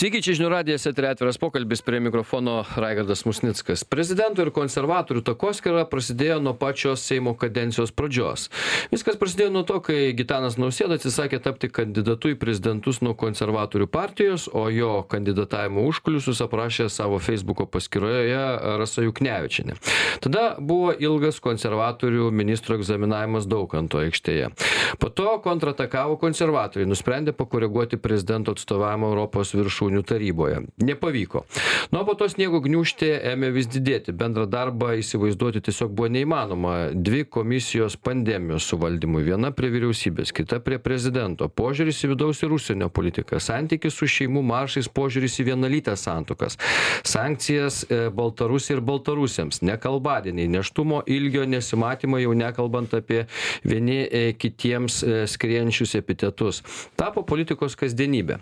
Sveiki, čia žinių radijas eterė atviras pokalbis prie mikrofono Raigardas Musnickas. Prezidento ir konservatorių takoskira prasidėjo nuo pačios Seimo kadencijos pradžios. Viskas prasidėjo nuo to, kai Gitanas Nausėda atsisakė tapti kandidatu į prezidentus nuo konservatorių partijos, o jo kandidatavimo užkuliusius aprašė savo Facebook'o paskyroje Rasa Juknevičinė. Tada buvo ilgas konservatorių ministro egzaminavimas Daukanto aikštėje. Po to kontratakavo konservatoriai, nusprendė pakoreguoti prezidento atstovavimą Europos viršų viršūnių taryboje. Nepavyko. Nuo po to sniego gniužtė ėmė vis didėti. Bendrą darbą įsivaizduoti tiesiog buvo neįmanoma. Dvi komisijos pandemijos suvaldymui. Viena prie vyriausybės, kita prie prezidento. Požiūris į vidaus ir užsienio politiką. Santykis su šeimų maršais, požiūris į vienalytės santokas. Sankcijas e, Baltarusija ir Baltarusiams. Nekalbadieniai. Neštumo ilgio nesimatymą jau nekalbant apie vieni e, kitiems e, skrienčius epitetus. Tapo politikos kasdienybė.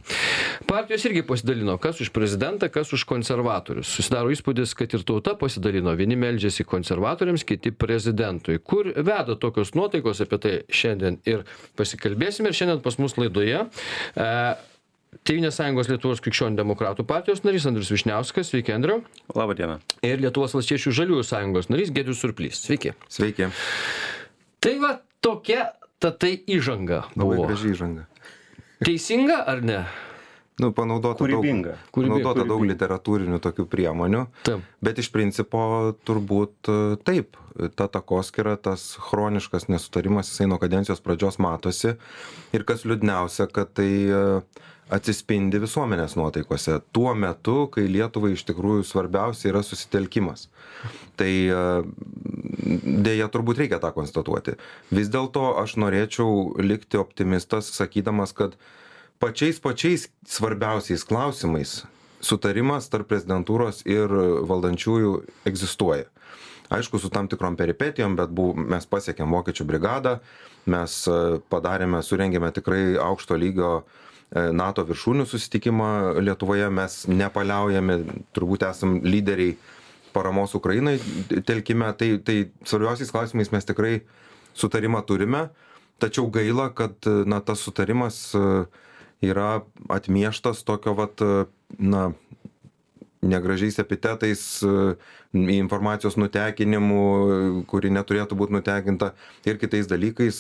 Partijos irgi pasidalino kas už prezidentą kas už konservatorius susidaro įspūdis kad ir tauta pasidalino vieni meldžiasi konservatoriams kiti prezidentui kur veda tokios nuotaikos apie tai šiandien ir pasikalbėsime ir šiandien pas mus laidoje e, Tėvynės sąjungos Lietuvos krikščionių demokratų partijos narys Andrius Višniauskas, sveiki Andriu. Labą dieną. Ir Lietuvos valstiečių žaliųjų sąjungos narys Gedrius Surplys, sveiki. Sveiki. Tai va tokia ta tai įžanga. Buvo. Labai graži įžanga. Teisinga ar ne? Nu, panaudota kūrybinga. daug, panaudota daug literatūrinių tokių priemonių, taip. bet iš principo turbūt e, taip, ta takoskira, tas chroniškas nesutarimas, jisai nuo kadencijos pradžios matosi ir kas liūdniausia, kad tai e, atsispindi visuomenės nuotaikose tuo metu, kai Lietuvai iš tikrųjų svarbiausia yra susitelkimas. Tai e, dėja turbūt reikia tą konstatuoti. Vis dėlto aš norėčiau likti optimistas, sakydamas, kad pačiais pačiais svarbiausiais klausimais sutarimas tarp prezidentūros ir valdančiųjų egzistuoja. Aišku, su tam tikrom peripetijom, bet buvo, mes pasiekėm Vokiečių brigadą, mes e, padarėme, surengėme tikrai aukšto lygio e, NATO viršūnių susitikimą Lietuvoje, mes nepaliaujame, turbūt esam lyderiai paramos Ukrainai telkime, tai, tai svarbiausiais klausimais mes tikrai sutarimą turime, tačiau gaila, kad na, tas sutarimas uh, yra atmieštas tokio vat na negražiais epitetais informacijos nutekinimu kuri neturėtų būt nutekinta ir kitais dalykais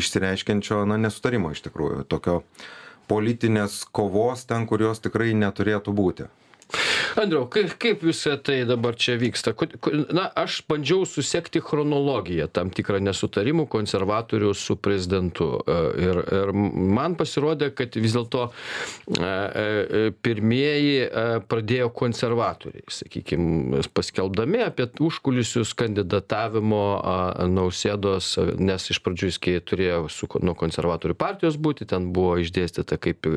išsireiškiančio na nesutarimo iš tikrųjų tokio politinės kovos ten kur jos tikrai neturėtų būti andriau kai kaip visa tai dabar čia vyksta? Kod ko na aš bandžiau susekti chronologiją tam tikrą nesutarimų konservatorių su prezidentu. E, ir ir man pasirodė kad vis dėlto e, e, pirmieji pradėjo konservatoriai sakykim paskelbdami apie užkulisius kandidatavimo nausėdos nes iš pradžių jis kai turėjo su nuo konservatorių partijos būti ten buvo išdėstyta kaip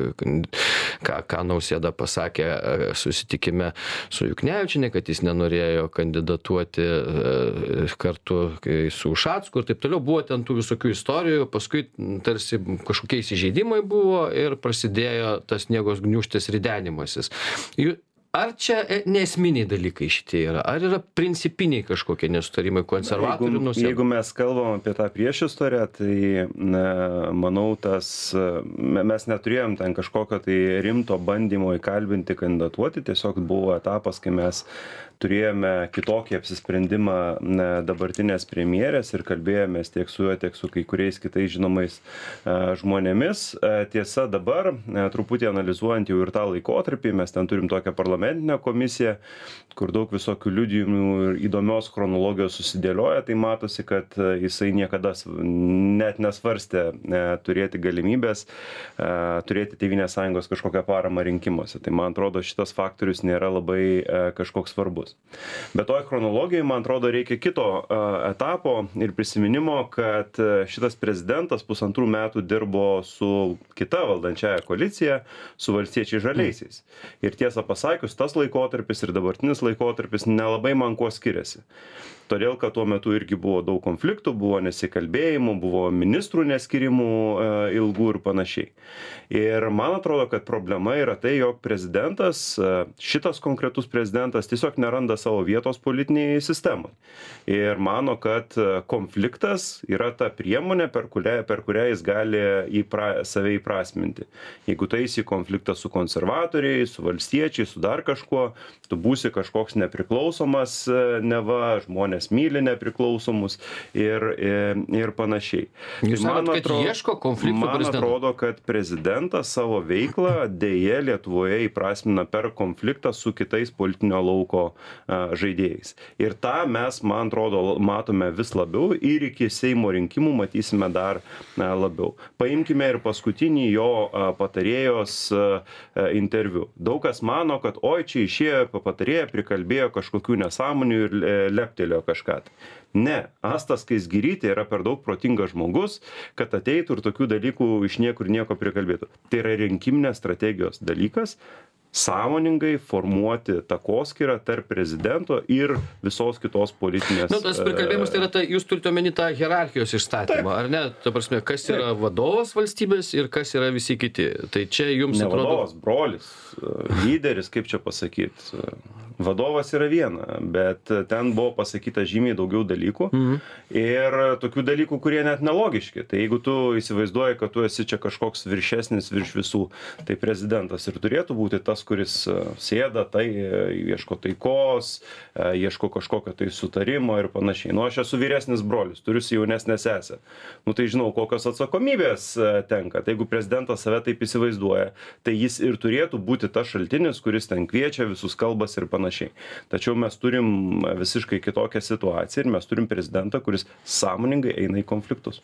ką ką nausėda pasakė susitikime su Juknevičinė, kad jis nenorėjo kandidatuoti e, kartu su Ušacku ir taip toliau. Buvo ten tų visokių istorijų, paskui tarsi kažkokie įsižeidimai buvo ir prasidėjo tas sniegos gniuštės ridenimasis ar čia e, neesminiai dalykai šitie yra? Ar yra principiniai kažkokie nesutarimai konservatorių nausėdos jeigu mes kalbam apie tą priešistorę tai na manau tas mes neturėjom ten kažkokio tai rimto bandymo įkalbinti kandidatuoti. Tiesiog buvo etapas kai mes turėjome kitokį apsisprendimą na dabartinės premjerės ir kalbėjomės tiek su juo tiek su kai kuriais kitais žinomais žmonėmis. Tiesa dabar truputį analizuojant jau ir tą laikotarpį mes ten turim tokią parlamentinę komisiją kur daug visokių liudijimų ir įdomios chronologijos susidėlioja tai matosi kad jisai niekada net nesvarstė turėti galimybės turėti tėvynės sąjungos kažkokią paramą rinkimuose. Tai man atrodo šitas faktorius nėra labai kažkoks svarbus. Bet toj chronologijoj man atrodo reikia kito etapo ir prisiminimo kad šitas prezidentas pusantrų metų dirbo su kita valdančiąja koalicija su valstiečiais žaliaisiais. Ir tiesą pasakius tas laikotarpis ir dabartinis laikotarpis nelabai man kuo skiriasi todėl kad tuo metu irgi buvo daug konfliktų buvo nesikalbėjimų buvo ministrų neskyrimų e, ilgų ir panašiai. Ir man atrodo kad problema yra tai jog prezidentas e, šitas konkretus prezidentas tiesiog neranda savo vietos politinėj sistemoj ir mano kad e, konfliktas yra ta priemonė per kurią per kurią jis gali įpra save įprasminti. Jeigu eisi į konfliktą su konservatoriais su valstiečiais su dar kažkuo tu būsi kažkoks nepriklausomas neva žmonės žmonės myli nepriklausomus ir, ir, ir panašiai. Jūs tai man, atrodo, ieško konfliktų man atrodo, kad prezidentas savo veiklą dėje Lietuvoje įprasmina per konfliktą su kitais politinio lauko žaidėjais. Ir tą mes, man atrodo, matome vis labiau ir iki Seimo rinkimų matysime dar labiau. Paimkime ir paskutinį jo patarėjos interviu. Daug kas mano, kad oi čia išėjo patarėja, prikalbėjo kažkokių nesąmonių ir leptelėjo kažką. Ne asta skaisgirytė yra per daug protingas žmogus kad ateitų ir tokių dalykų iš niekur nieko prikalbėtų. Tai yra rinkiminės strategijos dalykas sąmoningai formuoti takoskyrą tarp prezidento ir visos kitos politinės. Nu, tas prikalbėjimas tai yra, ta, jūs turite omeny tą hierarchijos išstatymą, ar ne? Ta prasme, kas yra vadovas valstybės ir kas yra visi kiti. Tai čia jums atrodo. Vadovas, brolis, lyderis, kaip čia pasakyti. Vadovas yra viena, bet ten buvo pasakyta žymiai daugiau dalykų mhm. ir tokių dalykų, kurie net nelogiški. Tai jeigu tu įsivaizduoji, kad tu esi čia kažkoks viršesnis virš visų, tai prezidentas ir turėtų būti tas, kuris e, sėda, tai e, ieško taikos, e, ieško kažkokio tai sutarimo ir panašiai. Nu, aš esu vyresnis brolis, turiu jaunesnę sesę. Nu, tai žinau, kokios atsakomybės tenka. Tai jeigu prezidentas save taip įsivaizduoja, tai jis ir turėtų būti tas šaltinis, kuris ten kviečia, visus kalbas ir panašiai. Tačiau mes turim visiškai kitokią situaciją ir mes turim prezidentą, kuris sąmoningai eina į konfliktus.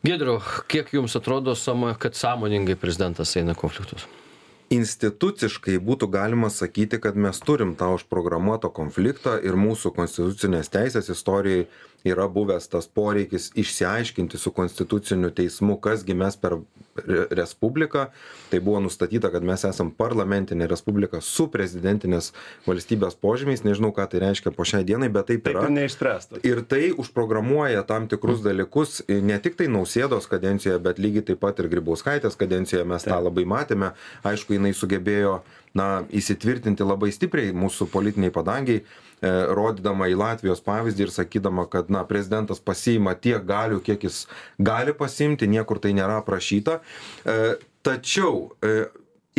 Gedriu, kiek jums atrodo, kad sąmoningai prezidentas eina konfliktus? Instituciškai būtų galima sakyti kad mes turim tą užprogramuotą konfliktą ir mūsų konstitucinės teisės istorijoj yra buvęs tas poreikis išsiaiškinti su konstituciniu teismu kas gi mes per respubliką tai buvo nustatyta kad mes esam parlamentinė respublika su prezidentinės valstybės požymiais nežinau ką tai reiškia po šiai dienai bet taip yra. neišspręsta. Ir tai užprogramuoja tam tikrus dalykus ne tiktai nausėdos kadencijoje bet lygiai taip pat ir grybauskaitės kadencijoje mes tą labai matėme. Aišku jinai sugebėjo na įsitvirtinti labai stipriai mūsų politinėj padangėj E, rodydama į Latvijos pavyzdį ir sakydama, kad na, prezidentas pasiima tiek galių, kiek jis gali pasimti, niekur tai nėra aprašyta. E, tačiau e,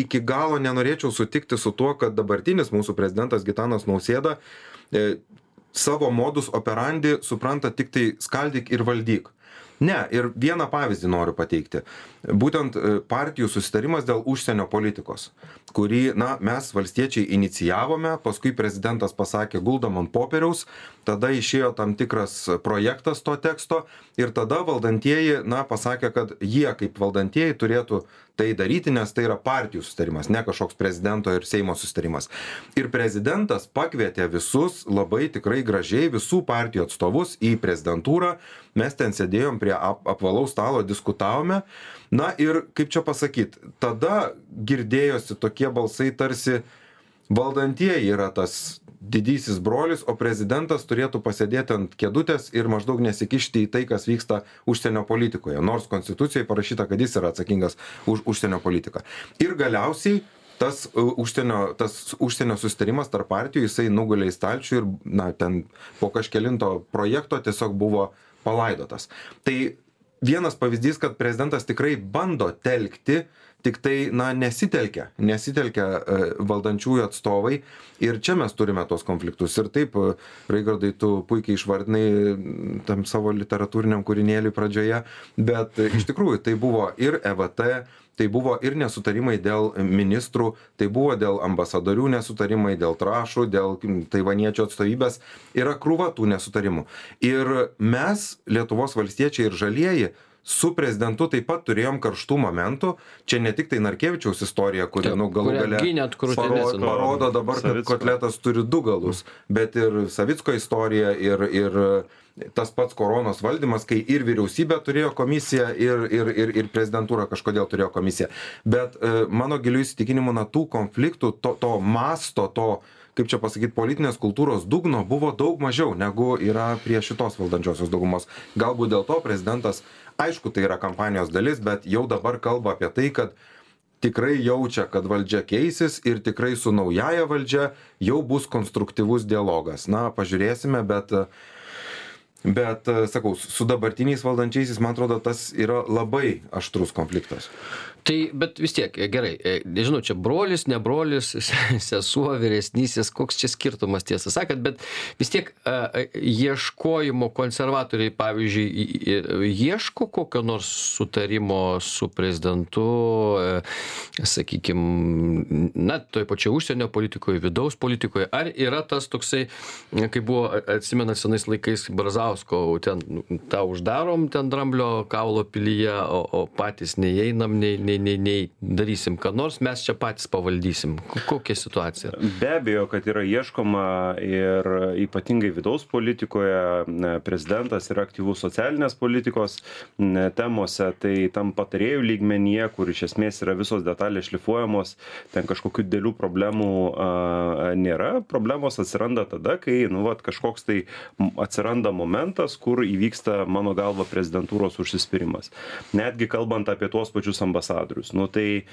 iki galo nenorėčiau sutikti su tuo, kad dabartinis mūsų prezidentas Gitanas Nausėda savo modus operandi supranta tik tai skaldyk ir valdyk. Ne, ir vieną pavyzdį noriu pateikti. Būtent partijų susitarimas dėl užsienio politikos kurį na mes valstiečiai inicijavome paskui prezidentas pasakė guldom ant popieriaus. Tada išėjo tam tikras projektas to teksto ir tada valdantieji na pasakė kad jie kaip valdantieji turėtų tai daryti nes tai yra partijų susitarimas ne kažkoks prezidento ir seimo susitarimas. Ir prezidentas pakvietė visus labai tikrai gražiai visų partijų atstovus į prezidentūrą. Mes ten sėdėjom prie ap apvalaus stalo diskutavome na ir kaip čia pasakyt tada girdėjosi tokie balsai tarsi valdantieji yra tas didysis brolis o prezidentas turėtų pasėdėti ant kėdutės ir maždaug nesikišti į tai kas vyksta užsienio politikoje. Nors konstitucijoj parašyta kad jis yra atsakingas už užsienio politiką. Ir galiausiai tas užsienio tas užsienio susitarimas tarp partijų jisai nugulė į stalčių ir na ten po kažkelinto projekto tiesiog buvo palaidotas. Tai vienas pavyzdys kad prezidentas tikrai bando telkti tiktai na nesitelkia nesitelkia e, valdančiųjų atstovai. Ir čia mes turime tuos konfliktus. Ir taip raigardai tu puikiai išvardinai tam savo literatūriniam kūrinėly pradžioje bet iš tikrųjų tai buvo ir evt tai buvo ir nesutarimai dėl ministrų tai buvo dėl ambasadorių nesutarimai dėl trąšų dėl taivaniečių atstovybės. Yra krūva tų nesutarimų. Ir mes lietuvos valstiečiai ir žalieji su prezidentu taip pat turėjom karštų momentų. Čia ne tiktai narkevičiaus istorija kuri nu galų Kurią gale gynėt krūtinės paro- ant- parodo dabar kad Savicko. kotletas turi du galus. Bet ir savicko istorija ir ir tas pats koronos valdymas kai ir vyriausybė turėjo komisiją ir ir ir ir prezidentūra kažkodėl turėjo komisiją. Bet e, mano giliu įsitikinimu na tų konfliktų to to masto to kaip čia pasakyt politinės kultūros dugno buvo daug mažiau negu yra prie šitos valdančiosios daugumos. Galbūt dėl to prezidentas aišku tai yra kampanijos dalis bet jau dabar kalba apie tai kad tikrai jaučia kad valdžia keisis ir tikrai su naująja valdžia jau bus konstruktyvus dialogas. Na pažiūrėsime bet bet sakau su dabartiniais valdančiaisiais man atrodo tas yra labai aštrus konfliktas tai bet vis tiek gerai e, nežinau čia brolis ne brolis sesuo vyresnysis koks čia skirtumas tiesą sakant bet vis tiek a, a, ieškojimo konservatoriai pavyzdžiui ieško kokio nors sutarimo su prezidentu e, sakykim na toj pačioj užsienio politikoj vidaus politikoj ar yra tas toksai kaip buvo atsimenat senais laikais brazausko ten nu, tą uždarom ten dramblio kaulo pilyje o o patys nei einam nei nei nei nei darysim ką nors mes čia patys pavaldysim Ko- kokia situacija Be abejo, kad yra ieškoma ir ypatingai vidaus politikoje, na, prezidentas yra aktyvus socialinės politikos na, temose, tai tam patarėjų lygmenyje, kur iš esmės yra visos detalės šlifuojamos, ten kažkokių dėlių problemų a, nėra. Problemos atsiranda tada, kai nu, vat, kažkoks tai atsiranda momentas, kur įvyksta, mano galva, prezidentūros užsispyrimas. Netgi kalbant apie tuos pačius ambasadorius. Nu, tai e,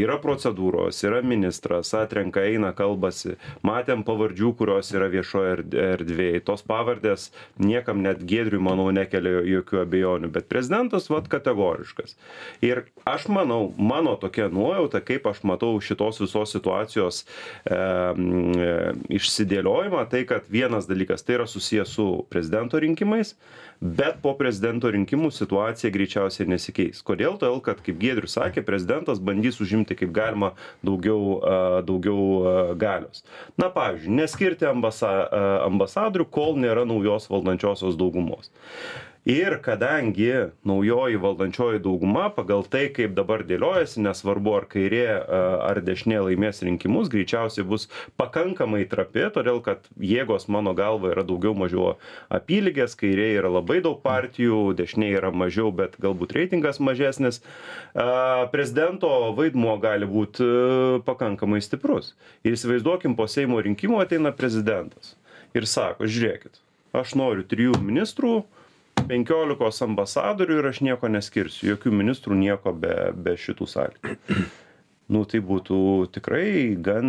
yra procedūros, yra ministras, atrenka, eina, kalbasi. Matėm pavardžių, kurios yra viešoje erd- erdvėje. Tos pavardės niekam net gėdriui, manau, nekelia jokių abejonių. Bet prezidentas, vad, kategoriškas. Ir aš manau, mano tokia nuojauta, kaip aš matau šitos visos situacijos e, e, išsidėliojimą, tai kad vienas dalykas tai yra susijęs su prezidento rinkimais, bet po prezidento rinkimų situacija greičiausiai nesikeis. Kodėl? Todėl, kad, kaip Giedrius sakė, prezidentas bandys užimti kaip galima daugiau, daugiau galios. Na, pavyzdžiui, neskirti ambasa, ambasadorių, kol nėra naujos valdančiosios daugumos. Ir kadangi naujoji valdančioji dauguma pagal tai, kaip dabar dėliojasi, nesvarbu ar kairė ar dešinė laimės rinkimus, greičiausiai bus pakankamai trapi, todėl kad jėgos mano galva yra daugiau mažiau apylygės, kairė yra labai daug partijų, dešinė yra mažiau, bet galbūt reitingas mažesnis. A, Prezidento vaidmuo gali būti pakankamai stiprus. Ir įsivaizduokim, po Seimo rinkimų ateina prezidentas ir sako, žiūrėkit, aš noriu trijų ministrų, penkiolikos ambasadorių ir aš nieko neskirsiu, jokių ministrų nieko be, be šitų sąlygų. Nu, tai būtų tikrai gan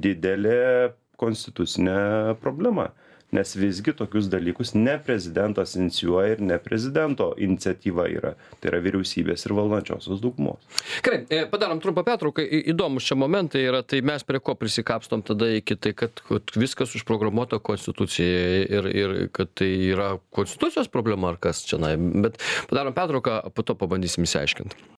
didelė konstitucinė problema. Nes visgi tokius dalykus ne prezidentas inicijuoja ir ne prezidento iniciatyva yra. Tai yra vyriausybės ir valdančiosios daugumos. gerai e, padarom trumpą pertrauką į įdomūs čia momentai yra tai mes prie ko prisikapstom tada iki tai kad viskas užprogramuota konstitucijoje ir ir kad tai yra konstitucijos problema ar kas čionai bet padarom pertrauką po to pabandysim išsiaiškint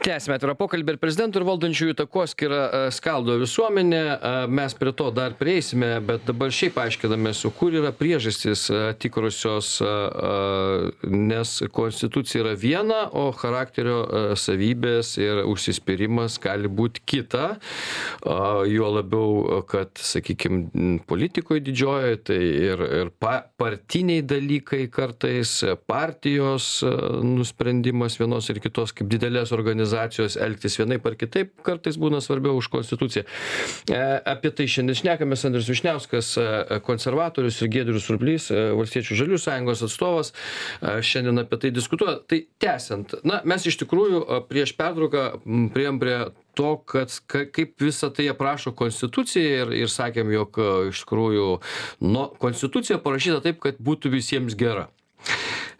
tęsiame atvirą pokalbį ir prezidento ir valdančiųjų takoskyra e, skaldo visuomenę. E, mes prie to dar prieisime bet dabar šiaip aiškinamės o kur yra priežastys e, tikrosios nes konstitucija yra viena o charakterio savybės ir užsispyrimas gali būt kita. Juo labiau kad sakykim politikoj didžiojoj tai ir ir pa partiniai dalykai kartais partijos nusprendimas vienos ir kitos kaip didelės organizacijos elgtis vienaip ar kitaip kartais būna svarbiau už konstituciją. E, apie tai šiandien šnekamės. Andrius vyšniauskas e, konservatorius ir giedrius surplys e, valstiečių žaliųjų sąjungos atstovas šiandien apie tai diskutuoja. Tai tęsiant na mes iš tikrųjų prieš pertrauką m, priėjom prie to kad ka kaip visa tai aprašo konstitucija ir ir sakėm jog iš tikrųjų nu konstitucija parašyta taip kad būtų visiems gera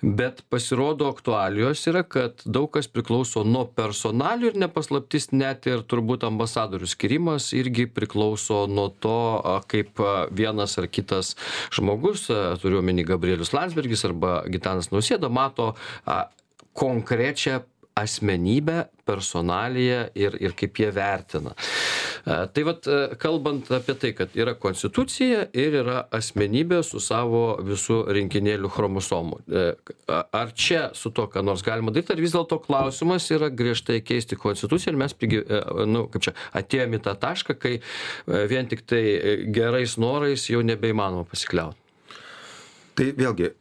bet pasirodo aktualijos yra kad daug kas priklauso nuo personalijų ir ne paslaptis net ir turbūt ambasadorių skyrimas irgi priklauso nuo to kaip vienas ar kitas žmogus turiu omeny gabrielius landsbergis arba gitanas nausėda mato a, konkrečią asmenybę personaliją ir ir kaip jie vertina Tai vad, kalbant apie tai, kad yra konstitucija ir yra asmenybė su savo visų rinkinėlių chromosomų. Ar čia su to, ką nors galima daryti, ar vis dėlto klausimas yra griežtai keisti konstituciją ir mes, nu, kaip čia, atėjome į tą tašką, kai vien tik tai gerais norais jau nebeįmanoma pasikliauti. Tai vėlgi,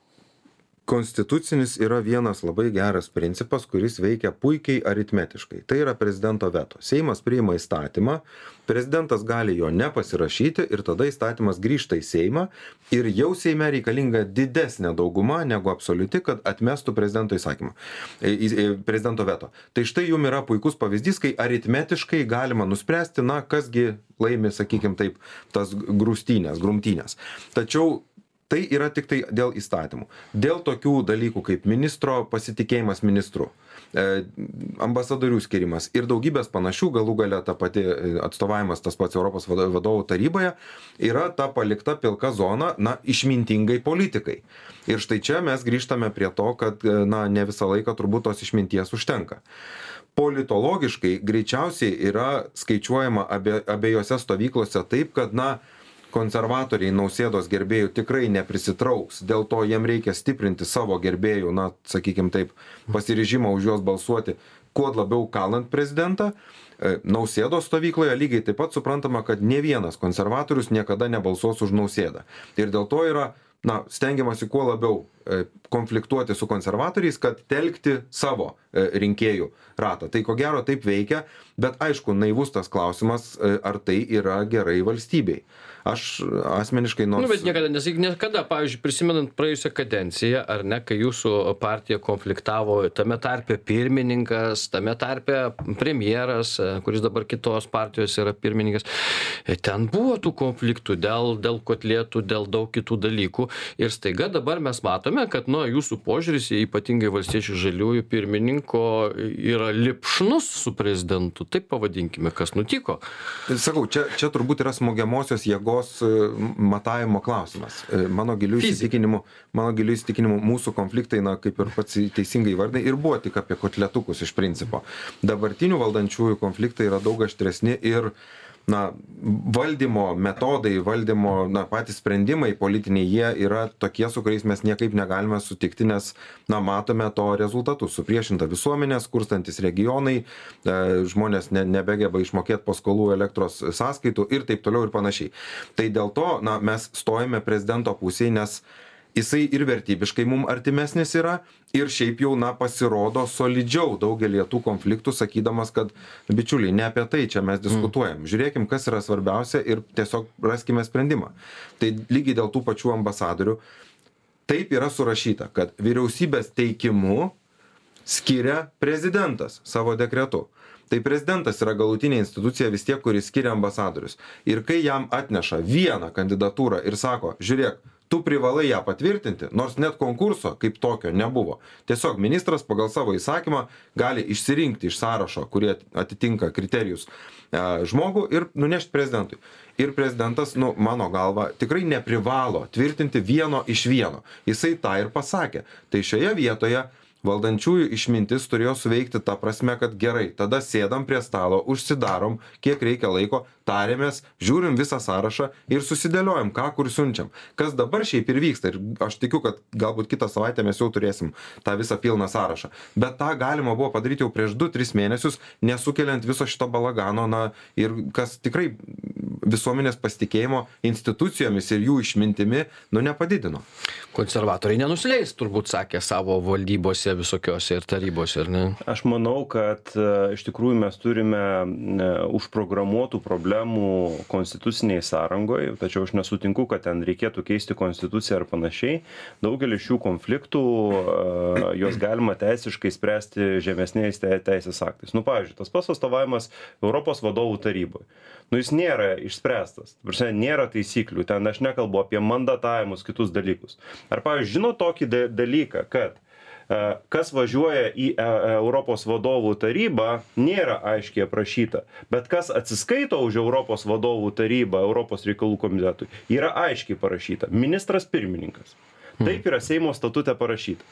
konstitucinis yra vienas labai geras principas kuris veikia puikiai aritmetiškai. Tai yra prezidento veto. Seimas priima įstatymą prezidentas gali jo nepasirašyti ir tada įstatymas grįžta į seimą ir jau seime reikalinga didesnė dauguma negu absoliuti kad atmestų prezidento įsakymą prezidento veto. Tai štai jum yra puikus pavyzdys kai aritmetiškai galima nuspręsti na kas gi laimi sakykim taip tas grūstynes grumtynes tačiau tai yra tiktai dėl įstatymų. Dėl tokių dalykų kaip ministro pasitikėjimas ministru e, ambasadorių skyrimas ir daugybės panašių galų gale ta pati e, atstovavimas tas pats europos vadovų taryboje yra ta palikta pilka zona na išmintingai politikai. Ir štai čia mes grįžtame prie to kad e, na ne visą laiką turbūt tos išminties užtenka. Politologiškai greičiausiai yra skaičiuojama abie abiejose stovyklose taip kad na konservatoriai nausėdos gerbėjų tikrai neprisitrauks. Dėl to jiem reikia stiprinti savo gerbėjų na sakykim taip pasiryžimą už juos balsuoti kuo labiau kalant prezidentą. E, nausėdos stovykloje lygiai taip pat suprantama kad nė vienas konservatorius niekada nebalsuos už nausėdą. Ir dėl to yra na stengiamasi kuo labiau e, konfliktuoti su konservatoriais kad telkti savo e, rinkėjų ratą. Tai ko gero taip veikia bet aišku naivus tas klausimas ar tai yra gerai valstybei aš asmeniškai nors. Nu, bet niekada, nes niekada, pavyzdžiui, prisimenant praėjusią kadenciją, ar ne, kai jūsų partija konfliktavo, tame tarpe pirmininkas, tame tarpe premjeras, kuris dabar kitos partijos yra pirmininkas, ten buvo tų konfliktų dėl, dėl kotlėtų, dėl daug kitų dalykų. Ir staiga dabar mes matome, kad, nu, jūsų požiūris, ypatingai valstiečių žaliųjų pirmininko, yra lipšnus su prezidentu. Taip pavadinkime, kas nutiko. Sakau, čia, čia turbūt yra smogiamosios jėgos jėgos e, matavimo klausimas. E, mano giliu įsitikinimu, mano giliu įsitikinimu mūsų konfliktai, na, kaip ir pats teisingai vardai, ir buvo tik apie kotletukus iš principo. Dabartinių valdančiųjų konfliktai yra daug aštresni ir uh, na valdymo metodai valdymo na patys sprendimai politiniai jie yra tokie su kuriais mes niekaip negalime sutikti nes na matome to rezultatus supriešinta visuomenė skurstantys regionai e, žmonės ne nebegeba išmokėt paskolų elektros sąskaitų ir taip toliau ir panašiai. Tai dėl to na mes stojame prezidento pusėj nes jisai ir vertybiškai mum artimesnis yra ir šiaip jau na pasirodo solidžiau daugelyje tų konfliktų sakydamas kad bičiuliai ne apie tai čia mes diskutuojam. Žiūrėkim kas yra svarbiausia ir tiesiog raskime sprendimą. Tai lygiai dėl tų pačių ambasadorių taip yra surašyta kad vyriausybės teikimu skiria prezidentas savo dekretu. Tai prezidentas yra galutinė institucija vis tiek kuri skiria ambasadorius. Ir kai jam atneša vieną kandidatūrą ir sako žiūrėk tu privalai ją patvirtinti nors net konkurso kaip tokio nebuvo. Tiesiog ministras pagal savo įsakymą gali išsirinkti iš sąrašo kurie atitinka kriterijus e, žmogų ir nunešt prezidentui. Ir prezidentas nu mano galva tikrai neprivalo tvirtinti vieno iš vieno. Jisai tą ir pasakė. Tai šioje vietoje valdančiųjų išmintis turėjo suveikti ta prasme kad gerai tada sėdam prie stalo užsidarom kiek reikia laiko tariamės žiūrim visą sąrašą ir susidėliojam ką kur siunčiam. Kas dabar šiaip ir vyksta ir aš tikiu kad galbūt kitą savaitę mes jau turėsim tą visą pilną sąrašą. Bet tą galima buvo padaryt jau prieš du tris mėnesius nesukeliant viso šito balagano na ir kas tikrai visuomenės pasitikėjimo institucijomis ir jų išmintimi nu nepadidino. Konservatoriai nenusileis turbūt sakė savo valdybose visokiose ir tarybose ar ne? Aš manau kad e, iš tikrųjų mes turime e, užprogramuotų problemų konstitucinėj sąrangoj tačiau aš nesutinku kad ten reikėtų keisti konstituciją ar panašiai. Daugelis šių konfliktų e, juos galima teisiškai spręsti žemesniais teisės aktais. Nu pavyzdžiui tas pats atstovavimas europos vadovų taryboj. Nu jis nėra išspręstas. Ta prasme nėra taisyklių. Ten aš nekalbu apie mandatavimus kitus dalykus. Ar pavyzdžiui žinot tokį dalyką kad kas važiuoja į e, Europos vadovų tarybą, nėra aiškiai aprašyta, bet kas atsiskaito už Europos vadovų tarybą Europos reikalų komitetui, yra aiškiai parašyta - ministras pirmininkas. Taip yra Seimo statute parašyta.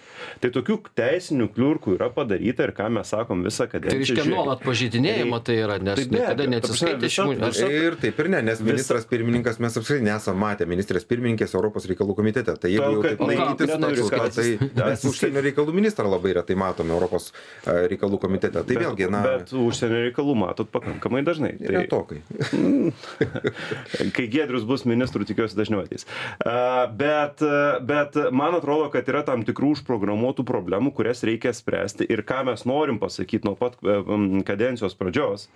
Tai tokių teisinių kliurkų yra padaryta ir ką mes sakom visą Tai kadenciją. reiškia žiūrėkit. nuolat pažydinėjimo tai yra, nes Tai niekada neatsiskaitė visa- Ir taip ir ne, nes ministras pirmininkas mes apskritai nesam matę ministrės pirmininkės Europos reikalų komitete. Tai jeigu jau taip laikytis statuto, tai mes užsienio reikalų ministrą labai retai matome Europos e, reikalų komitete. Tai vėlgi, na, Bet užsienio reikalų matot pakankamai dažnai. Tai, retokai. kai Gedrius bus ministrų, tikiuosi dažniau ateis. A, Bet, a, bet man atrodo, kad yra tam tikrų užprogramuotų problemų, kurias reikia spręsti ir ką mes norim pasakyti nuo pat e, kadencijos pradžios.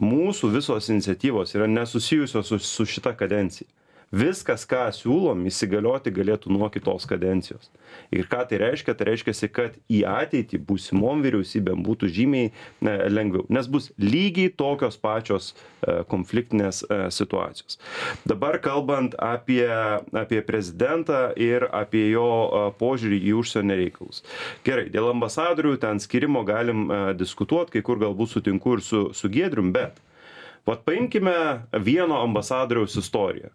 Mūsų visos iniciatyvos yra nesusijusios su, su šita kadencija. Viskas, ką siūlom, įsigalioti galėtų nuo kitos kadencijos. Ir ką tai reiškia? Tai reiškia, kad į ateitį būsimom vyriausybėm būtų žymiai ne, lengviau, nes bus lygiai tokios pačios e, konfliktinės e, situacijos. Dabar kalbant apie, apie prezidentą ir apie jo e, požiūrį į užsienio reikalus. Gerai, dėl ambasadorių ten skirimo galim diskutuoti, kai kur galbūt sutinku ir su, su Gedrium, bet Vat paimkime vieno ambasadoriaus istoriją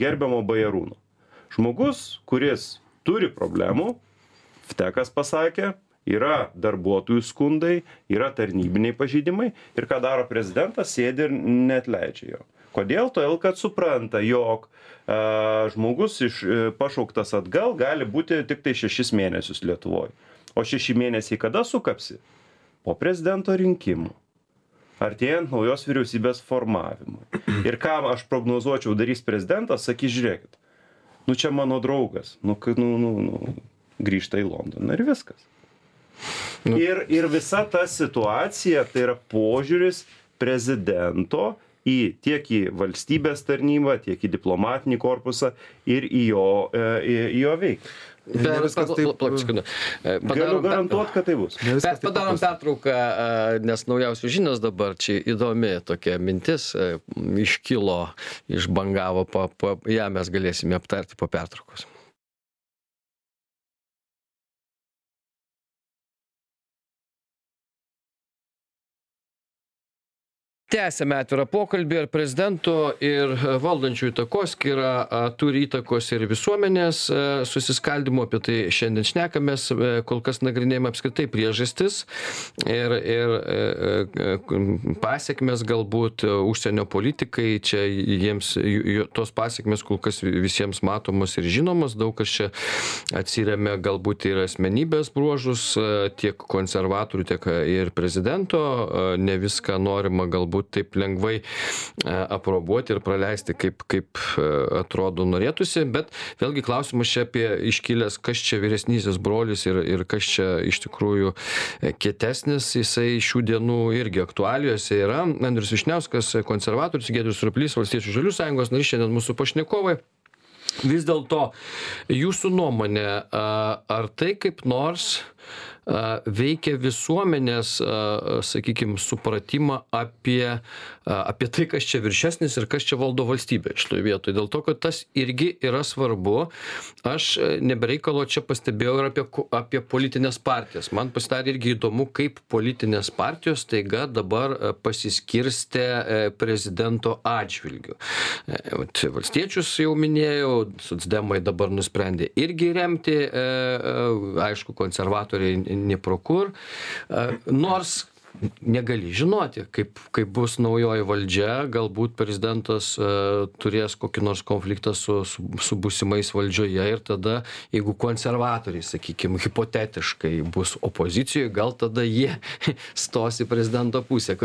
gerbiamo Bajarūno. Žmogus, kuris turi problemų, Vtekas pasakė, yra darbuotojų skundai, yra tarnybiniai pažydimai ir ką daro prezidentas, sėdi ir net leidžia jo. Kodėl? Todėl, kad supranta, jog a, žmogus iš, e, pašauktas atgal gali būti tik tai šešis mėnesius Lietuvoje. O šeši mėnesiai kada sukapsi? Po prezidento rinkimų artėjant naujos vyriausybės formavimui. Ir ką aš prognozuočiau darys prezidentas, sakys, žiūrėkit, nu čia mano draugas, nu, nu, nu, nu grįžta į Londoną ir viskas. Nu. Ir, ir visa ta situacija, tai yra požiūris prezidento į tiek į valstybės tarnybą, tiek į diplomatinį korpusą ir į jo, e, į, į jo veiklą. Ne viskas taip- Plak sekundę. E, Galiu garantuoti, kad tai bus. Taip Padarom pertrauką, a, nes naujausios žinios dabar čia įdomi tokia mintis e, iškilo, išbangavo, po, po, ją mes galėsime aptarti po pertraukos. Tęsiame atvirą pokalbį ar prezidento ir valdančiųjų takoskyra turi įtakos ir visuomenės a, susiskaldymo apie tai šiandien šnekamės e, kol kas nagrinėjame apskritai priežastis ir ir e, e, pasiekmes galbūt e, užsienio politikai čia jiems tos pasiekmes kol kas visiems matomos ir žinomos daug kas čia atsiremia galbūt ir asmenybės bruožus e, tiek konservatorių tiek ir prezidento e, ne viską norima galbūt taip lengvai e, aprobuoti ir praleisti kaip kaip e, atrodo norėtųsi. Bet vėlgi klausimas čia apie iškilęs kas čia vyresnysis brolis ir ir kas čia iš tikrųjų e, kietesnis jisai šių dienų irgi aktualijose yra. Andrius vyšniauskas konservatorius giedrius surplys valstiečių žaliųjų sąjungos narys šiandien mūsų pašnekovai. Vis dėlto jūsų nuomone a, ar tai kaip nors veikia visuomenės a, sakykim supratimą apie apie tai kas čia viršesnis ir kas čia valdo valstybę šitoj vietoj. Dėl to kad tas irgi yra svarbu. Aš e, ne be reikalo čia pastebėjau ir apie apie politines partijas. Man pasidarė irgi įdomu kaip politinės partijos staiga dabar pasiskirstė e, prezidento atžvilgiu. E, valstiečius jau minėjau socdemai dabar nusprendė irgi remti e, aišku konservatoriai pro kur. E, nors negali žinoti kaip kaip bus naujoji valdžia galbūt prezidentas e, turės kokį nors konfliktą su su su būsimais valdžioje ir tada jeigu konservatoriai sakykim hipotetiškai bus opozicijoj gal tada jie stos į prezidento pusę.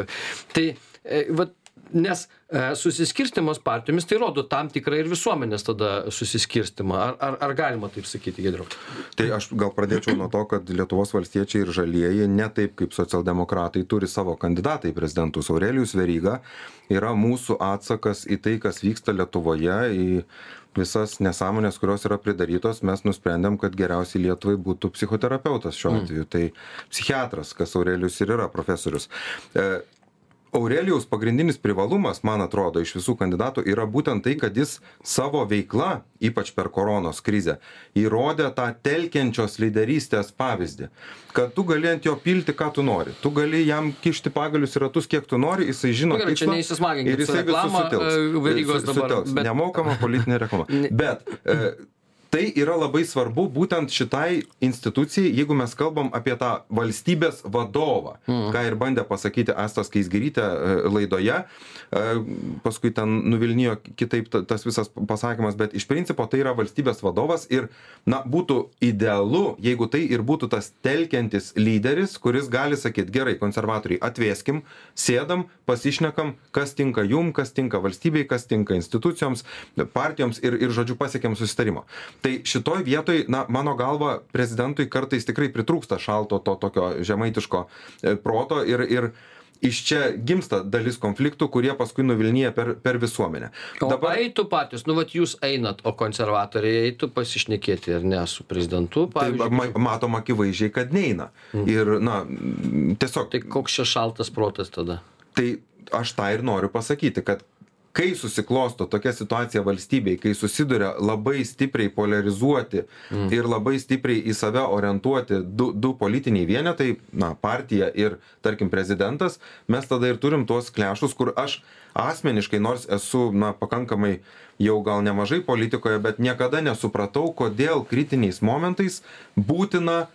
Tai e, vat nes e, susiskirstymas partijomis tai rodo tam tikrą ir visuomenės tada susiskirstymą ar ar ar galima taip sakyti giedriau Tai aš gal pradėčiau nuo to, kad Lietuvos valstiečiai ir žalieji, ne taip kaip socialdemokratai, turi savo kandidatą į prezidentus. Aurelijus Veryga yra mūsų atsakas į tai, kas vyksta Lietuvoje, į visas nesąmonės, kurios yra pridarytos. Mes nusprendėm, kad geriausiai Lietuvai būtų psichoterapeutas šiuo atveju. Tai psichiatras, kas Aurelijus ir yra profesorius. E, Aurelijaus pagrindinis privalumas, man atrodo, iš visų kandidatų yra būtent tai, kad jis savo veikla, ypač per koronos krizę, įrodė tą telkiančios lyderystės pavyzdį. Kad tu gali ant jo pilti, ką tu nori. Tu gali jam kišti pagalius į ratus, kiek tu nori, jisai žino, Nu gerai, čia tikslą neįsismaginkit ir jisai visus sutilps. e, Verygos Su- dabar, sutelks. bet- Nemokama politinė reklama. Bet e, tai yra labai svarbu būtent šitai institucijai jeigu mes kalbam apie tą valstybės vadovą Mhm. ką ir bandė pasakyti asta skaisgirytė e, laidoje e, paskui ten nuvilnijo kitaip ta- tas visas pasakymas bet iš principo tai yra valstybės vadovas ir na būtų idealu jeigu tai ir būtų tas telkiantis lyderis kuris gali sakyt gerai konservatoriai atvėskim sėdam pasišnekam kas tinka jum kas tinka valstybei kas tinka institucijoms partijoms ir ir žodžiu pasiekėm susitarimo tai šitoj vietoj na mano galva prezidentui kartais tikrai pritrūksta šalto to tokio žemaitiško e, proto ir ir iš čia gimsta dalis konfliktų kurie paskui nuvilnija per per visuomenę O Dabar... eitų patys, nu vat jūs einat, o konservatoriai eitų pasišnekėti ar ne su prezidentu, tai pavyzdžiui. ma- matom akivaizdžiai kad neina ir na tiesiog Tai koks čia šaltas protas tada? tai aš tą ir noriu pasakyti kad kai susiklosto tokia situacija valstybėj kai susiduria labai stipriai poliarizuoti ir labai stipriai į save orientuoti du du politiniai vienetai na partija ir tarkim prezidentas mes tada ir turim tuos klešus kur aš asmeniškai nors esu na pakankamai jau gal nemažai politikoje bet niekada nesupratau kodėl kritiniais momentais būtina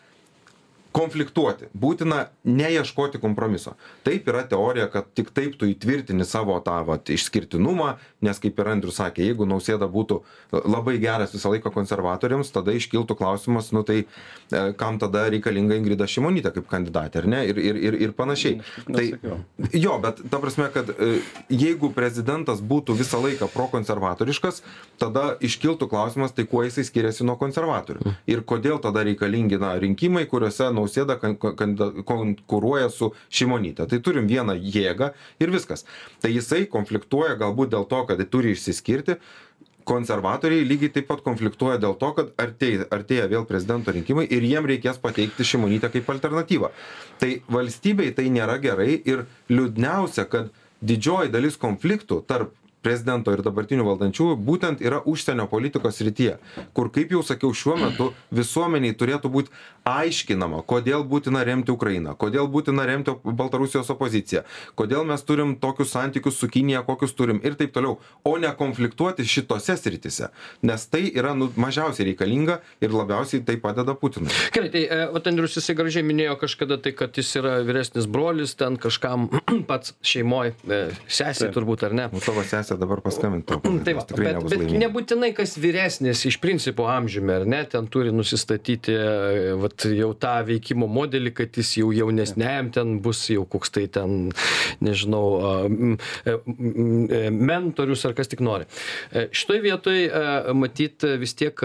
konfliktuoti. Būtina neieškoti kompromiso. Taip yra teorija kad tik taip tu įtvirtini savo tą vat išskirtinumą nes kaip ir andrius sakė jeigu nausėda būtų labai geras visą laiką konservatoriams tada iškiltų klausimas nu tai e, kam tada reikalinga ingrida šimonytė kaip kandidatė ar ne ir ir ir ir panašiai. Tai Nesakiau. jo bet ta prasme kad e, jeigu prezidentas būtų visą laiką prokonservatoriškas tada iškiltų klausimas tai kuo jisai skiriasi nuo konservatorių? Ir kodėl tada reikalingi na rinkimai kuriuose nausėda kan kandida konkuruoja su šimonyte tai turim vieną jėgą ir viskas. Tai jisai konfliktuoja galbūt dėl to kad turi išsiskirti. Konservatoriai lygiai taip pat konfliktuoja dėl to kad artėj artėja vėl prezidento rinkimai ir jiem reikės pateikti šimonytę kaip alternatyvą. Tai valstybei tai nėra gerai ir liūdniausia kad didžioji dalis konfliktų tarp prezidento ir dabartinių valdančiųjų būtent yra užsienio politikos srityje kur kaip jau sakiau šiuo metu visuomenei turėtų būt aiškinama kodėl būtina remti ukrainą kodėl būtina remti baltarusijos opoziciją kodėl mes turim tokius santykius su kinija kokius turim ir taip toliau o ne konfliktuoti šitose srityse nes tai yra nu mažiausiai reikalinga ir labiausiai tai padeda putinui Gerai, tai e, vat Andrius jisai gražiai minėjo kažkada tai, kad jis yra vyresnis brolis, ten kažkam pats šeimoje, sesė Taip. turbūt ar ne. nu tavo sesė dabar paskambintų Tai va, bet, bet laiminga nebūtinai kas vyresnis iš principo amžiumi, ar ne, ten turi nusistatyti e, vat, jau tą veikimo modelį, kad jis jau jaunesniajam ten bus jau koks tai ten, nežinau, e, e, mentorius ar kas tik nori. E, Šitoj vietoj matyt vis tiek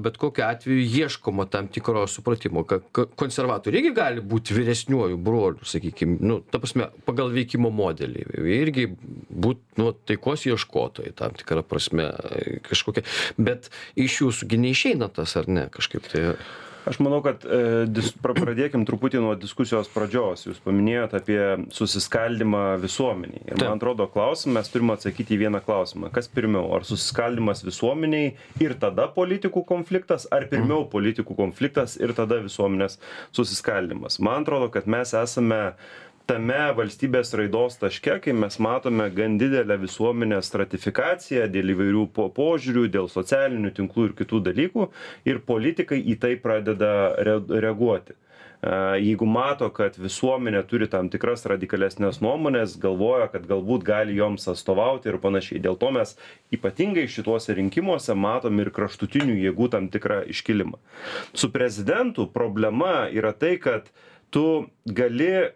bet kokiu atveju ieškoma tam tikro supratimo, kad konservatoriai irgi gali būti vyresniuoju broliu, sakykime, nu, ta prasme, pagal veikimo modelį. Irgi būti nu, taikos ieškotojai tam tikrą prasme kažkokie. Bet iš jūsų gi neišeina tas, ar ne, kažkaip tai. Aš manau, kad e, dis, pra, pradėkim truputį nuo diskusijos pradžios. Jūs paminėjot apie susiskaldimą visuomeniai. Ir Taip. man atrodo, klausimą mes turime atsakyti į vieną klausimą. Kas pirmiau? Ar susiskaldimas visuomeniai ir tada politikų konfliktas, ar pirmiau politikų konfliktas ir tada visuomenės susiskaldimas? Man atrodo, kad mes esame tame valstybės raidos taške, kai mes matome gan didelę visuomenės stratifikaciją dėl įvairių po požiūrių, dėl socialinių tinklų ir kitų dalykų, ir politikai į tai pradeda re reaguoti. Jeigu mato, kad visuomenė turi tam tikras radikalesnės nuomonės, galvoja, kad galbūt gali joms atstovauti ir panašiai. Dėl to mes ypatingai šituose rinkimuose matom ir kraštutinių jėgų tam tikrą iškilimą. Su prezidentu problema yra tai, kad tu gali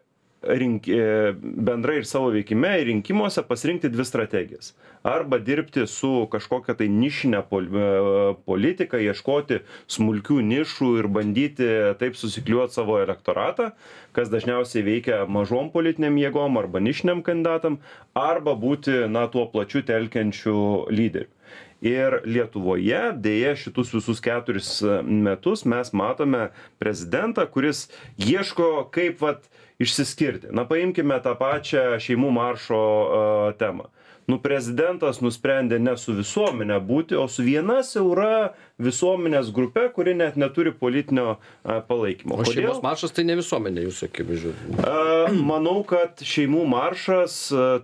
rink, e, bendrai ir savo veikime ir rinkimuose pasirinkti dvi strategijas. Arba dirbti su kažkokia tai nišinė pol, e, politika, ieškoti smulkių nišų ir bandyti taip susikliuoti savo elektoratą, kas dažniausiai veikia mažom politiniam jėgom arba nišiniam kandidatam, arba būti, na, tuo plačiu telkiančiu lyderiu. Ir Lietuvoje dėja šitus visus keturis metus mes matome prezidentą, kuris ieško kaip vat išsiskirti. Na paimkime tą pačią šeimų maršo temą. Nu, prezidentas nusprendė ne su visuomenė būti, o su viena siaura visuomenės grupė, kuri net neturi politinio palaikymo. O šeimos maršas tai ne visuomenė, jūs akivaizdžiu. Uh, manau, kad šeimų maršas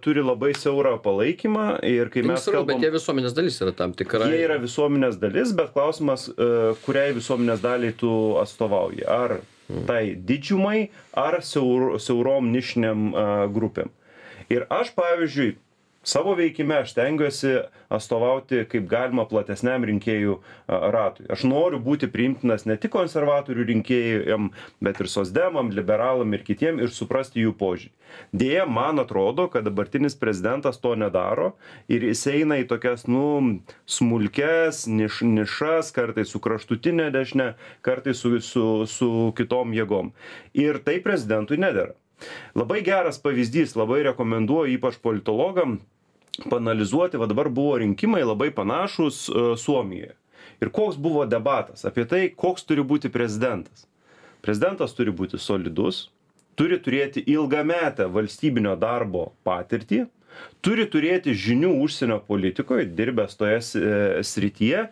turi labai siaurą palaikymą ir kai mes kalbame. Bet jie visuomenės dalis yra tam tikra. Jie yra visuomenės dalis, bet klausimas, kuriai visuomenės daliai tu atstovauji. Ar hmm. tai didžiumai, ar siaur, siaurom nišiniam grupėm. Ir aš, pavyzdžiui, savo veikime aš stengiuosi atstovauti kaip galima platesniam rinkėjų ratui. Aš noriu būti priimtinas ne tik konservatorių rinkėjam, bet ir sosdemam, liberalam ir kitiem ir suprasti jų požiūrį. Dėja, man atrodo, kad dabartinis prezidentas to nedaro ir jis eina į tokias, nu, smulkes, niš, nišas, kartais su kraštutinė dešinė, kartais su, su, su kitom jėgom. Ir tai prezidentui nedėra. Labai geras pavyzdys, labai rekomenduoju ypač politologam panalizuoti, va dabar buvo rinkimai labai panašus uh, Suomijoje. Ir koks buvo debatas apie tai, koks turi būti prezidentas. Prezidentas turi būti solidus, turi turėti ilgametę valstybinio darbo patirtį, turi turėti žinių užsienio politikoje, dirbęs toje e, srityje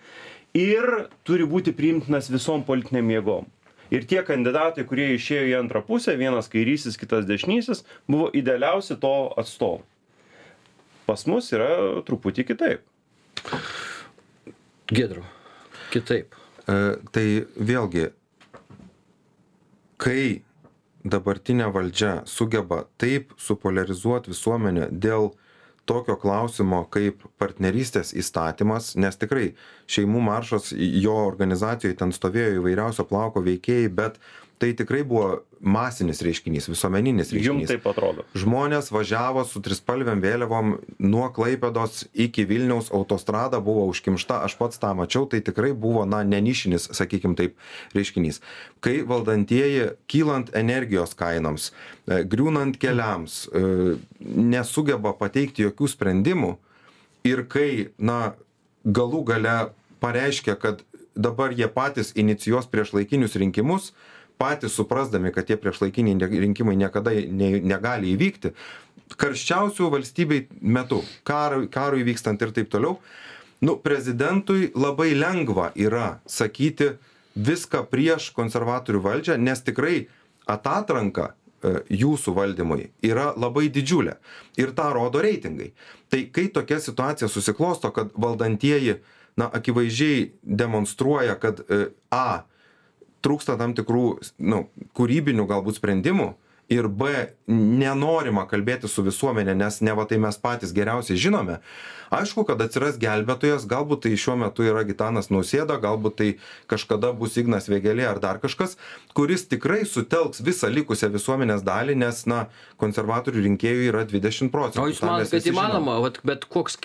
ir turi būti priimtinas visom politiniam jėgom ir tie kandidatai kurie išėjo į antrą pusę vienas kairysis kitas dešinysis buvo idealiausi to atstovai pas mus yra truputį kitaip. Giedriau kitaip. E, tai vėlgi kai dabartinė valdžia sugeba taip supolarizuot visuomenę dėl tokio klausimo kaip partnerystės įstatymas nes tikrai šeimų maršas jo organizacijoj ten stovėjo įvairiausio plauko veikėjai bet tai tikrai buvo masinis reiškinys visuomeninis reiškinys. taip atrodo. Žmonės važiavo su trispalvėm vėliavom nuo klaipėdos iki vilniaus autostrada buvo užkimšta aš pats tą mačiau tai tikrai buvo na ne nišinis sakykim taip reiškinys. Kai valdantieji kylant energijos kainoms e, griūnant keliams e, nesugeba pateikti jokių sprendimų ir kai na galų gale pareiškia kad dabar jie patys inicijuos priešlaikinius rinkimus patys suprasdami kad tie priešlaikiniai rinkimai niekada ne, negali įvykti, karščiausių valstybei metu, karui, karui vykstant ir taip toliau, nu, prezidentui labai lengva yra sakyti viską prieš konservatorių valdžią, nes tikrai atatranka e, jūsų valdymui yra labai didžiulė. Ir tą rodo reitingai. Tai kai tokia situacija susiklosto, kad valdantieji, na, akivaizdžiai demonstruoja, kad e, A, trūksta tam tikrų nu kūrybinių galbūt sprendimų ir b nenorima kalbėtis su visuomene nes neva tai mes patys geriausiai žinome. Aišku kad atsiras gelbėtojas galbūt tai šiuo metu yra gitanas nausėda galbūt tai kažkada bus ignas vėgėlė ar dar kažkas kuris tikrai sutelks visą likusią visuomenės dalį nes na konservatorių rinkėjų yra dvidešim procentų. O jūs manot kad įmanoma vat bet koks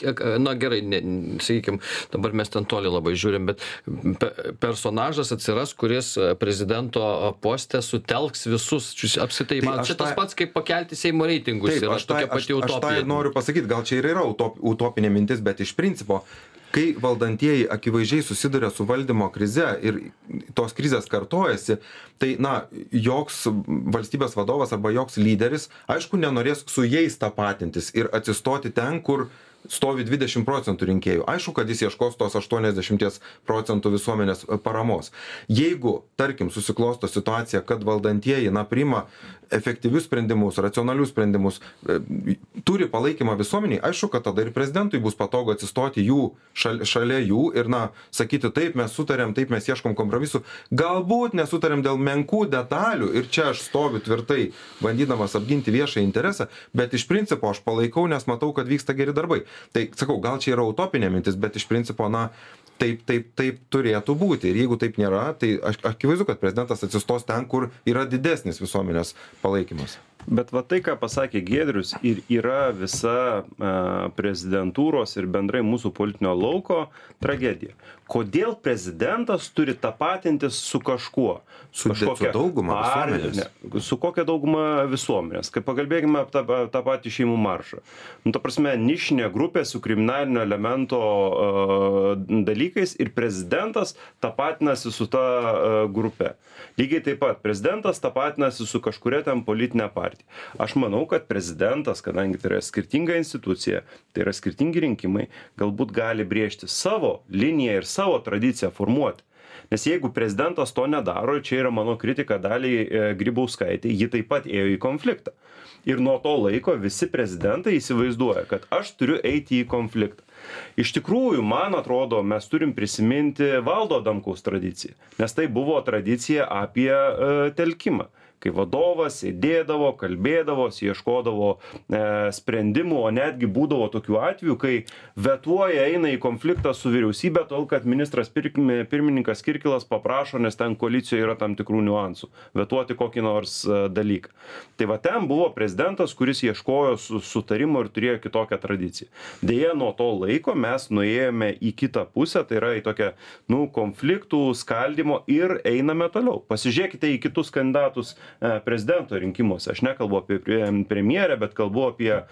na gerai ne sakykim dabar mes ten toli labai žiūrim bet pe personažas atsiras kuris prezidento poste sutelks visus. Apskritai tai man čia tas pats kaip pakelti seimo reitingus yra tokia pati utopija aš tą ir noriu pasakyt gal čia ir yra utop utopinė mintis bet iš principo kai valdantieji akivaizdžiai susiduria su valdymo krize ir tos krizės kartojasi tai na joks valstybės vadovas arba joks lyderis aišku nenorės su jais tapatintis ir atsistoti ten kur stovi dvidešim procentų rinkėjų. Aišku kad jis ieškos tos aštuoniasdešimties procentų visuomenės paramos. Jeigu tarkim susiklosto situacija kad valdantieji na priima efektyvius sprendimus racionalius sprendimus e, turi palaikymą visuomenėj aišku kad tada ir prezidentui bus patogu atsistoti jų šal šalia jų ir na sakyti taip mes sutariam taip mes ieškom kompromisų. Galbūt nesutariam dėl menkų detalių ir čia aš stoviu tvirtai bandydamas apginti viešąjį interesą bet iš principo aš palaikau nes matau kad vyksta geri darbai tai sakau gal čia yra utopinė mintis bet iš principo na taip taip taip turėtų būti. Ir jeigu taip nėra tai akivaizdu kad prezidentas atsistos ten kur yra didesnis visuomenės palaikymas. Bet va tai ką pasakė giedrius ir yra visa a, prezidentūros ir bendrai mūsų politinio lauko tragedija kodėl prezidentas turi tapatintis su kažkuo? Su kažkokia dauguma visuomenės. su kokia dauguma visuomenės? Kai pakalbėkime apie tą, tą patį šeimų maršą. Nu ta prasme nišinė grupė su kriminalinio elemento a, dalykais ir prezidentas tapatinasi su ta a, grupe. Lygiai taip pat prezidentas tapatinasi su kažkuria ten partija partija. Aš manau kad prezidentas kadangi tai yra skirtinga institucija tai yra skirtingi rinkimai galbūt gali brėžti savo liniją ir savo tradiciją formuoti. Nes jeigu prezidentas to nedaro čia yra mano kritika daliai e, grybauskaitei ji taip pat ėjo į konfliktą. Ir nuo to laiko visi prezidentai įsivaizduoja kad aš turiu eiti į konfliktą. Iš tikrųjų man atrodo mes turim prisiminti valdo adamkaus tradiciją nes tai buvo tradicija apie e, telkimą kai vadovas sėdėdavo kalbėdavosi ieškodavo e, sprendimų o netgi būdavo tokių atvejų kai vetuoja eina į konfliktą su vyriausybe tol kad ministras pirkmi pirmininkas kirkilas paprašo nes ten koalicijoj yra tam tikrų niuansų vetuoti kokį nors e, dalyką. Tai va ten buvo prezidentas kuris ieškojo su sutarimo ir turėjo kitokią tradiciją. Deja nuo to laiko mes nuėjome į kitą pusę tai yra į tokią nu konfliktų skaldymo ir einame toliau. Pasižiūrėkite į kitus kandidatus prezidento rinkimuose. Aš nekalbu apie premjerę bet kalbu apie a,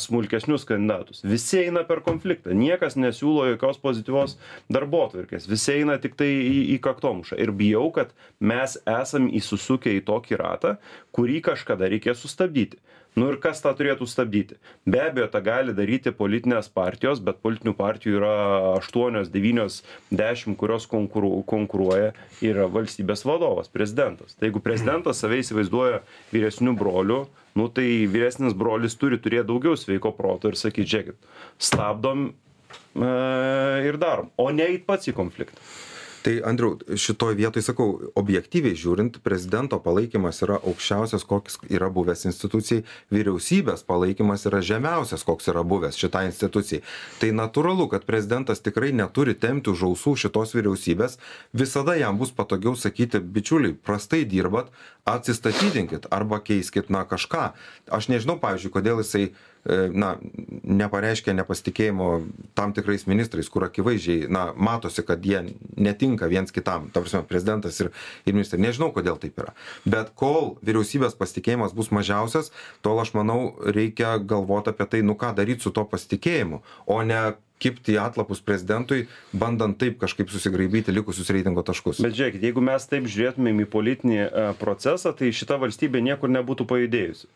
smulkesnius kandidatus. Visi eina per konfliktą. Niekas nesiūlo jokios pozityvios darbotvarkės. Visi eina tiktai į, į kaktomušą. Ir bijau kad mes esam įsisukę į tokį ratą kurį kažkada reikės sustabdyti nu ir kas tą turėtų stabdyti? Be abejo tą gali daryti politinės partijos bet politinių partijų yra aštuonios devynios dešim kurios konkuru konkuruoja yra valstybės vadovas prezidentas. Tai jeigu prezidentas save įsivaizduoja vyresniu broliu nu tai vyresnis brolis turi turėt daugiau sveiko proto ir sakyt žiūrėkit stabdom e, ir darom. O ne eit pats į konfliktą tai andriau šitoj vietoj sakau objektyviai žiūrint prezidento palaikymas yra aukščiausias koks yra buvęs institucijai. Vyriausybės palaikymas yra žemiausias koks yra buvęs šitai institucijai. Tai natūralu kad prezidentas tikrai neturi tempti už ausų šitos vyriausybės. Visada jam bus patogiau sakyti bičiuliai prastai dirbat atsistatydinkit arba keiskit na kažką. Aš nežinau pavyzdžiui kodėl jisai na, nepareiškia nepasitikėjimo tam tikrais ministrais, kur akivaizdžiai, na, matosi, kad jie netinka viens kitam, ta prasme, prezidentas ir, ir ministrai. Nežinau, kodėl taip yra. Bet kol vyriausybės pasitikėjimas bus mažiausias, tol aš manau, reikia galvoti apie tai, nu ką daryti su to pasitikėjimu, o ne kibti į atlapus prezidentui, bandant taip kažkaip susigraibyti likusius reitingo taškus. Bet žiūrėkit, jeigu mes taip žiūrėtumėm į politinį e, procesą, tai šita valstybė niekur nebūtų pajudėjusi.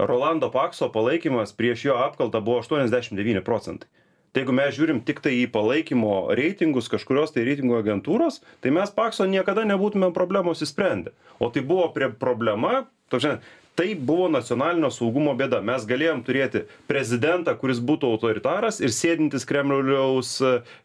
Rolando pakso palaikymas prieš jo apkaltą buvo aštuoniasdešim devyni procentai. Tai jeigu mes žiūrim tiktai į palaikymo reitingus kažkurios tai reitingų agentūros tai mes pakso niekada nebūtumėm problemos išsprendę. O tai buvo prie problema prasme tai buvo nacionalinio saugumo bėda. Mes galėjom turėti prezidentą kuris būtų autoritaras ir sėdintis kremliaus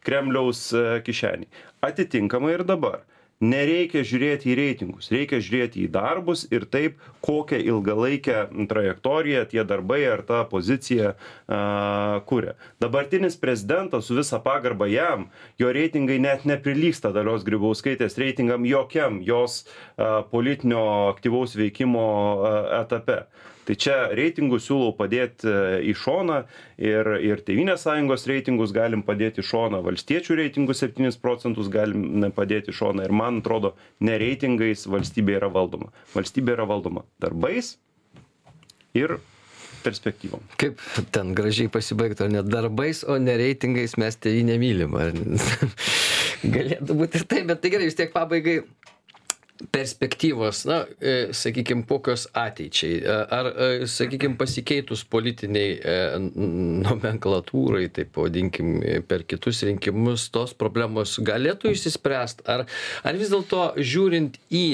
kremliaus kišenėj. Atitinkamai ir dabar nereikia žiūrėti į reitingus reikia žiūrėti į darbus ir taip kokią ilgalaikę trajektoriją tie darbai ar ta pozicija a, kuria. Dabartinis prezidentas su visa pagarba jam jo reitingai net neprilygsta dalios grybauskaitės reitingam jokiam jos a, politinio aktyvaus veikimo a, etape tai čia reitingus siūlau padėt e, į šoną ir ir tėvynės sąjungos reitingus galim padėt į šoną valstiečių reitingus septynis procentus galim padėt į šoną ir man atrodo ne reitingais valstybė yra valdoma valstybė yra valdoma darbais ir perspektyvom. Kaip ten gražiai pasibaigtų, ne darbais, o ne reitingais mes tėvynę mylim. Galėtų būti ir taip, bet tai gerai, vis tiek pabaigai perspektyvos na e, sakykim kokios ateičiai. E, ar e, sakykim pasikeitus politinei nomenklatūrai taip pavadinkim per kitus rinkimus tos problemos galėtų išsispręst? Ar ar vis dėlto žiūrint į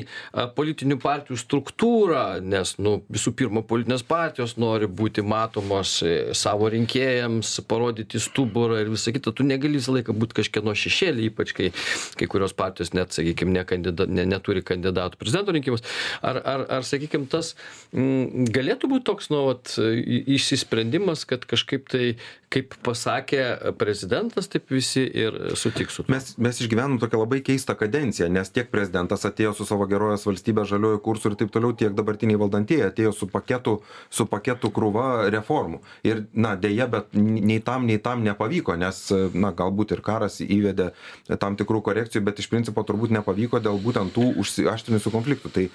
politinių partijų struktūrą nes nu visų pirma politinės partijos nori būti matomos savo rinkėjams parodyti stuburą ir visa kita tu negali visą laiką būt kažkieno šešėly ypač kai kai kurios partijos net sakykim nekandida ne neturi kandidatų prezidento rinkimus. Ar ar ar sakykim tas m, mm, galėtų būt toks nu vat išsisprendimas kad kažkaip tai kaip pasakė prezidentas taip visi ir sutiks su tuo. Mes mes išgyvenom tokią labai keistą kadenciją nes tiek prezidentas atėjo su savo gerovės valstybe žaliuoju kursu ir taip toliau tiek dabartiniai valdantieji atėjo su paketu su paketu krūva reformų. Ir na deja bet nei tam nei tam nepavyko nes na galbūt ir karas įvedė tam tikrų korekcijų bet iš principo turbūt nepavyko dėl būtent tų užsiaštrinusių konfliktų. Tai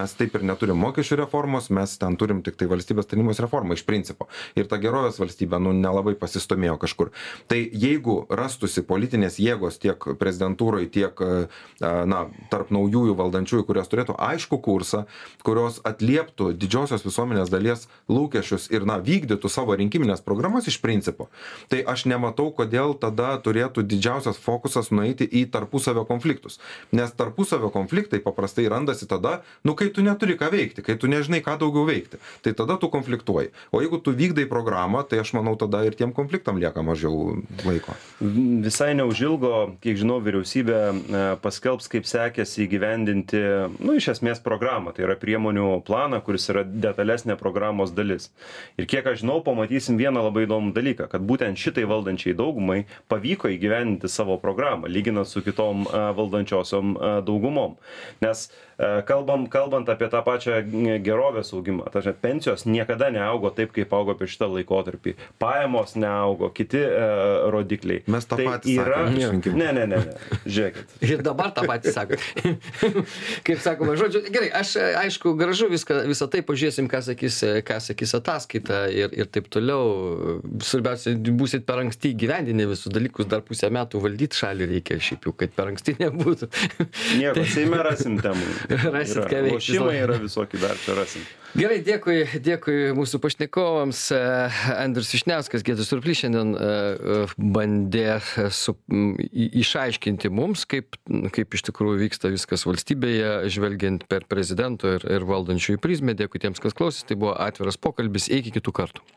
mes taip ir neturim mokesčių reformos mes ten turim tiktai valstybės tarnybos reformą iš principo. Ir ta gerovės valstybė nu nelabai pasistumėjo kažkur. Tai jeigu rastųsi politinės jėgos tiek prezidentūroj tiek na tarp naujųjų valdančiųjų kurios turėtų aiškų kursą kurios atlieptų didžiosios visuomenės dalies lūkesčius ir na vykdytų savo rinkimines programas iš principo tai aš nematau kodėl tada turėtų didžiausias fokusas nueiti į tarpusavio konfliktus. Nes tarpusavio konfliktai paprastai randasi tada nu kai tu neturi ką veikti kai tu nežinai ką daugiau veikti. Tai tada tu konfliktuoji. O jeigu tu vykdai programą tai aš manau tada ir tiem konfliktam lieka mažiau laiko? Visai neužilgo kiek žinau vyriausybė e, paskelbs kaip sekėsi įgyvendinti nu iš esmės programą. Tai yra priemonių planą kuris yra detalesnė programos dalis. Ir kiek aš žinau pamatysim vieną labai įdomų dalyką kad būtent šitai valdančiai daugumai pavyko įgyvendinti savo programą lyginant su kitom e, valdančiosiom e, daugumom. Nes kalbam kalbant apie tą pačią gerovės augimą ta prasme pensijos niekada neaugo taip kaip augo per šitą laikotarpį. Pajamos neaugo kiti e, rodikliai. Mes tą tai patį yra sakėm ne ne ne ne. Žiūrėkit. Ir dabar tą patį sakot. Kaip sakoma žodžiu gerai aš aišku gražu viską visa tai pažiūrėsim ką sakys ką sakys ataskaita ir ir taip toliau. Svarbiausia būsit per anksti įgyvendinę visus dalykus dar pusę metų valdyt šalį reikia šiaip jau kad per anksti nebūtų. Nieko seime rasim temų. Rasit ką veikti. Lošimai yra visokie dar čia rasim. Gerai, dėkui, dėkui mūsų pašnekovams. E, Andrius Išneskas, Gėdus Surplys šiandien e, e, bandė su, išaiškinti mums, kaip, kaip iš tikrųjų vyksta viskas valstybėje, žvelgiant per prezidento ir, ir valdančiųjų prizmę. Dėkui tiems, kas klausys. Tai buvo atviras pokalbis. Iki kitų kartų.